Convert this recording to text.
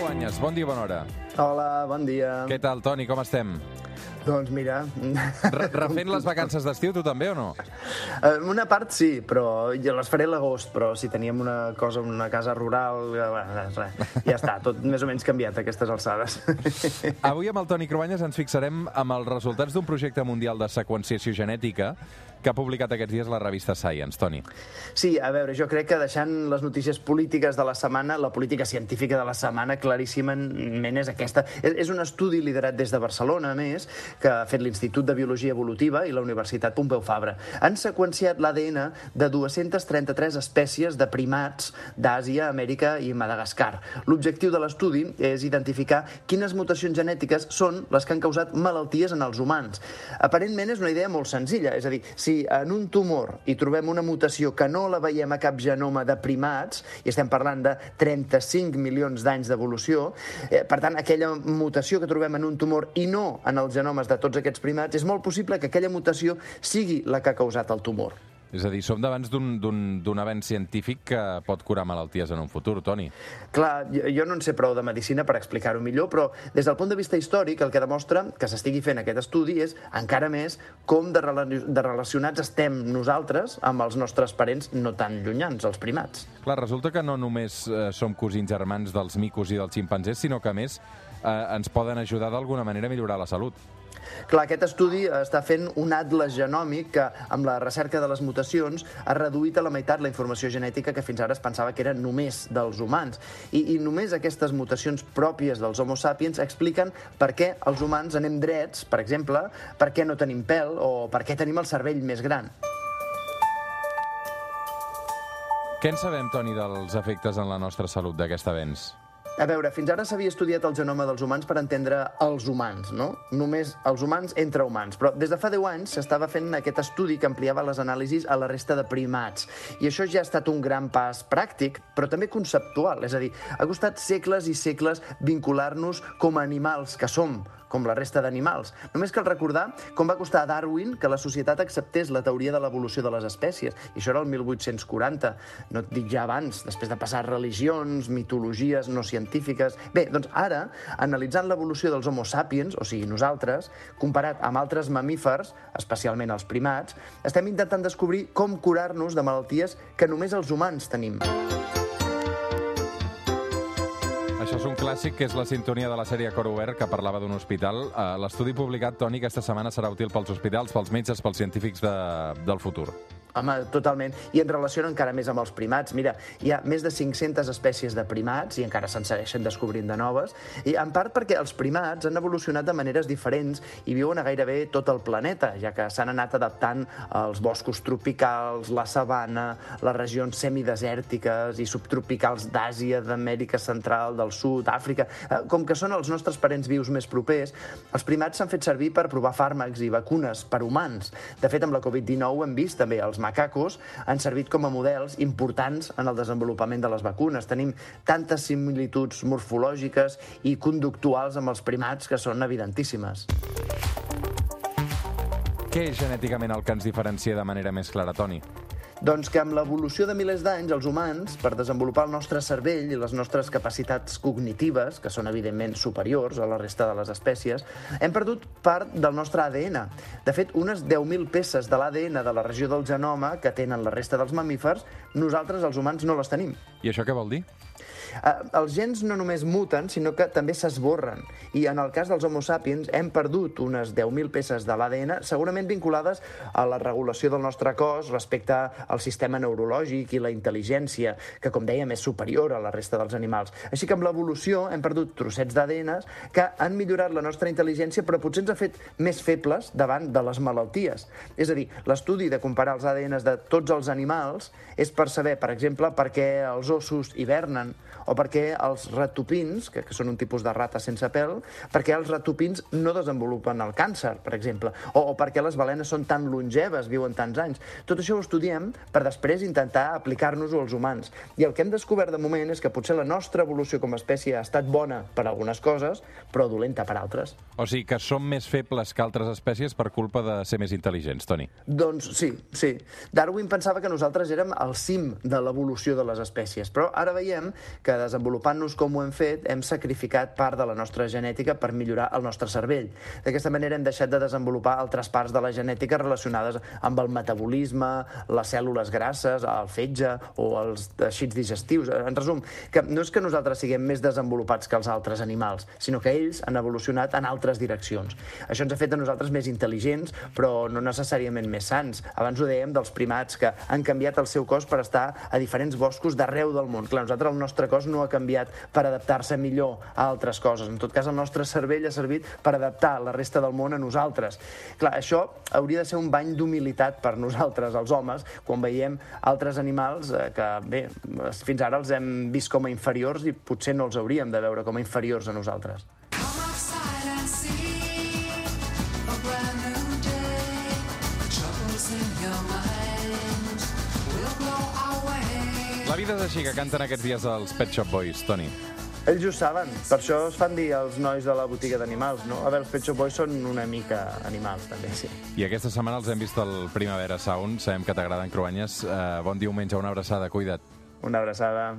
Cruanyes, bon dia, bona hora. Hola, bon dia. Què tal, Toni, com estem? Doncs mira... Re refent les vacances d'estiu, tu també o no? Eh, Una part sí, però jo les faré l'agost, però si teníem una cosa, una casa rural, eh, ja està, tot més o menys canviat a aquestes alçades. Avui amb el Toni Cruanyes ens fixarem amb els resultats d'un projecte mundial de seqüenciació genètica que ha publicat aquests dies la revista Science, Toni. Sí, a veure, jo crec que deixant les notícies polítiques de la setmana, la política científica de la setmana claríssimament és aquesta. És, un estudi liderat des de Barcelona, a més, que ha fet l'Institut de Biologia Evolutiva i la Universitat Pompeu Fabra. Han seqüenciat l'ADN de 233 espècies de primats d'Àsia, Amèrica i Madagascar. L'objectiu de l'estudi és identificar quines mutacions genètiques són les que han causat malalties en els humans. Aparentment és una idea molt senzilla, és a dir, si en un tumor hi trobem una mutació que no la veiem a cap genoma de primats, i estem parlant de 35 milions d'anys d'evolució, eh, per tant, aquella mutació que trobem en un tumor i no en els genomes de tots aquests primats, és molt possible que aquella mutació sigui la que ha causat el tumor. És a dir, som davant d'un- d'un d'un avenç científic que pot curar malalties en un futur, Toni. Clar, jo, jo no en sé prou de medicina per explicar-ho millor, però des del punt de vista històric el que demostra que s'estigui fent aquest estudi és encara més com de, rela de relacionats estem nosaltres amb els nostres parents no tan llunyans, els primats. Clar, resulta que no només eh, som cosins germans dels micos i dels ximpanzés, sinó que, a més, eh, ens poden ajudar d'alguna manera a millorar la salut. Clar, aquest estudi està fent un atles genòmic que, amb la recerca de les mutacions, ha reduït a la meitat la informació genètica que fins ara es pensava que era només dels humans. I, i només aquestes mutacions pròpies dels homo sapiens expliquen per què els humans anem drets, per exemple, per què no tenim pèl o per què tenim el cervell més gran. Què en sabem, Toni, dels efectes en la nostra salut d'aquest avenç? A veure, fins ara s'havia estudiat el genoma dels humans per entendre els humans, no? Només els humans entre humans. Però des de fa 10 anys s'estava fent aquest estudi que ampliava les anàlisis a la resta de primats. I això ja ha estat un gran pas pràctic, però també conceptual. És a dir, ha costat segles i segles vincular-nos com a animals que som, com la resta d'animals. Només cal recordar com va costar a Darwin que la societat acceptés la teoria de l'evolució de les espècies. I això era el 1840. No et dic ja abans, després de passar religions, mitologies no científiques... Bé, doncs ara, analitzant l'evolució dels homo sapiens, o sigui, nosaltres, comparat amb altres mamífers, especialment els primats, estem intentant descobrir com curar-nos de malalties que només els humans tenim. Això és un clàssic, que és la sintonia de la sèrie Cor Obert, que parlava d'un hospital. Eh, L'estudi publicat, Toni, aquesta setmana serà útil pels hospitals, pels metges, pels científics de, del futur. Home, totalment. I en relació encara més amb els primats. Mira, hi ha més de 500 espècies de primats i encara se'n segueixen descobrint de noves, i en part perquè els primats han evolucionat de maneres diferents i viuen a gairebé tot el planeta, ja que s'han anat adaptant als boscos tropicals, la sabana, les regions semidesèrtiques i subtropicals d'Àsia, d'Amèrica Central, del Sud, Àfrica... Eh, Com que són els nostres parents vius més propers, els primats s'han fet servir per provar fàrmacs i vacunes per humans. De fet, amb la Covid-19 hem vist també els macacos han servit com a models importants en el desenvolupament de les vacunes. Tenim tantes similituds morfològiques i conductuals amb els primats que són evidentíssimes. Què és genèticament el que ens diferencia de manera més clara, Toni? Doncs que amb l'evolució de milers d'anys, els humans, per desenvolupar el nostre cervell i les nostres capacitats cognitives, que són evidentment superiors a la resta de les espècies, hem perdut part del nostre ADN. De fet, unes 10.000 peces de l'ADN de la regió del genoma que tenen la resta dels mamífers, nosaltres, els humans, no les tenim. I això què vol dir? Eh, els gens no només muten, sinó que també s'esborren. I en el cas dels homo sapiens hem perdut unes 10.000 peces de l'ADN, segurament vinculades a la regulació del nostre cos respecte al sistema neurològic i la intel·ligència, que, com dèiem, és superior a la resta dels animals. Així que amb l'evolució hem perdut trossets d'ADN que han millorat la nostra intel·ligència, però potser ens ha fet més febles davant de les malalties. És a dir, l'estudi de comparar els ADNs de tots els animals és per saber, per exemple, per què els ossos hivernen, o perquè els ratopins, que, que són un tipus de rata sense pèl, perquè els ratopins no desenvolupen el càncer, per exemple, o, o perquè les balenes són tan longeves, viuen tants anys. Tot això ho estudiem per després intentar aplicar-nos-ho als humans. I el que hem descobert de moment és que potser la nostra evolució com a espècie ha estat bona per algunes coses, però dolenta per altres. O sigui que som més febles que altres espècies per culpa de ser més intel·ligents, Toni. Doncs sí, sí. Darwin pensava que nosaltres érem al cim de l'evolució de les espècies, però ara veiem que desenvolupant-nos com ho hem fet, hem sacrificat part de la nostra genètica per millorar el nostre cervell. D'aquesta manera hem deixat de desenvolupar altres parts de la genètica relacionades amb el metabolisme, les cèl·lules grasses, el fetge o els teixits digestius. En resum, que no és que nosaltres siguem més desenvolupats que els altres animals, sinó que ells han evolucionat en altres direccions. Això ens ha fet a nosaltres més intel·ligents, però no necessàriament més sants. Abans ho dèiem dels primats, que han canviat el seu cos per estar a diferents boscos d'arreu del món. Clar, nosaltres el nostre cos no ha canviat per adaptar-se millor a altres coses. En tot cas, el nostre cervell ha servit per adaptar la resta del món a nosaltres. Clar, això hauria de ser un bany d'humilitat per nosaltres, els homes, quan veiem altres animals eh, que, bé, fins ara els hem vist com a inferiors i potser no els hauríem de veure com a inferiors a nosaltres. La vida és així que canten aquests dies els Pet Shop Boys, Toni. Ells ho saben, per això es fan dir els nois de la botiga d'animals, no? A veure, els Pet Shop Boys són una mica animals, també, sí. I aquesta setmana els hem vist al Primavera Sound. Sabem que t'agraden cruanyes. Uh, bon diumenge, una abraçada, cuida't. Una abraçada.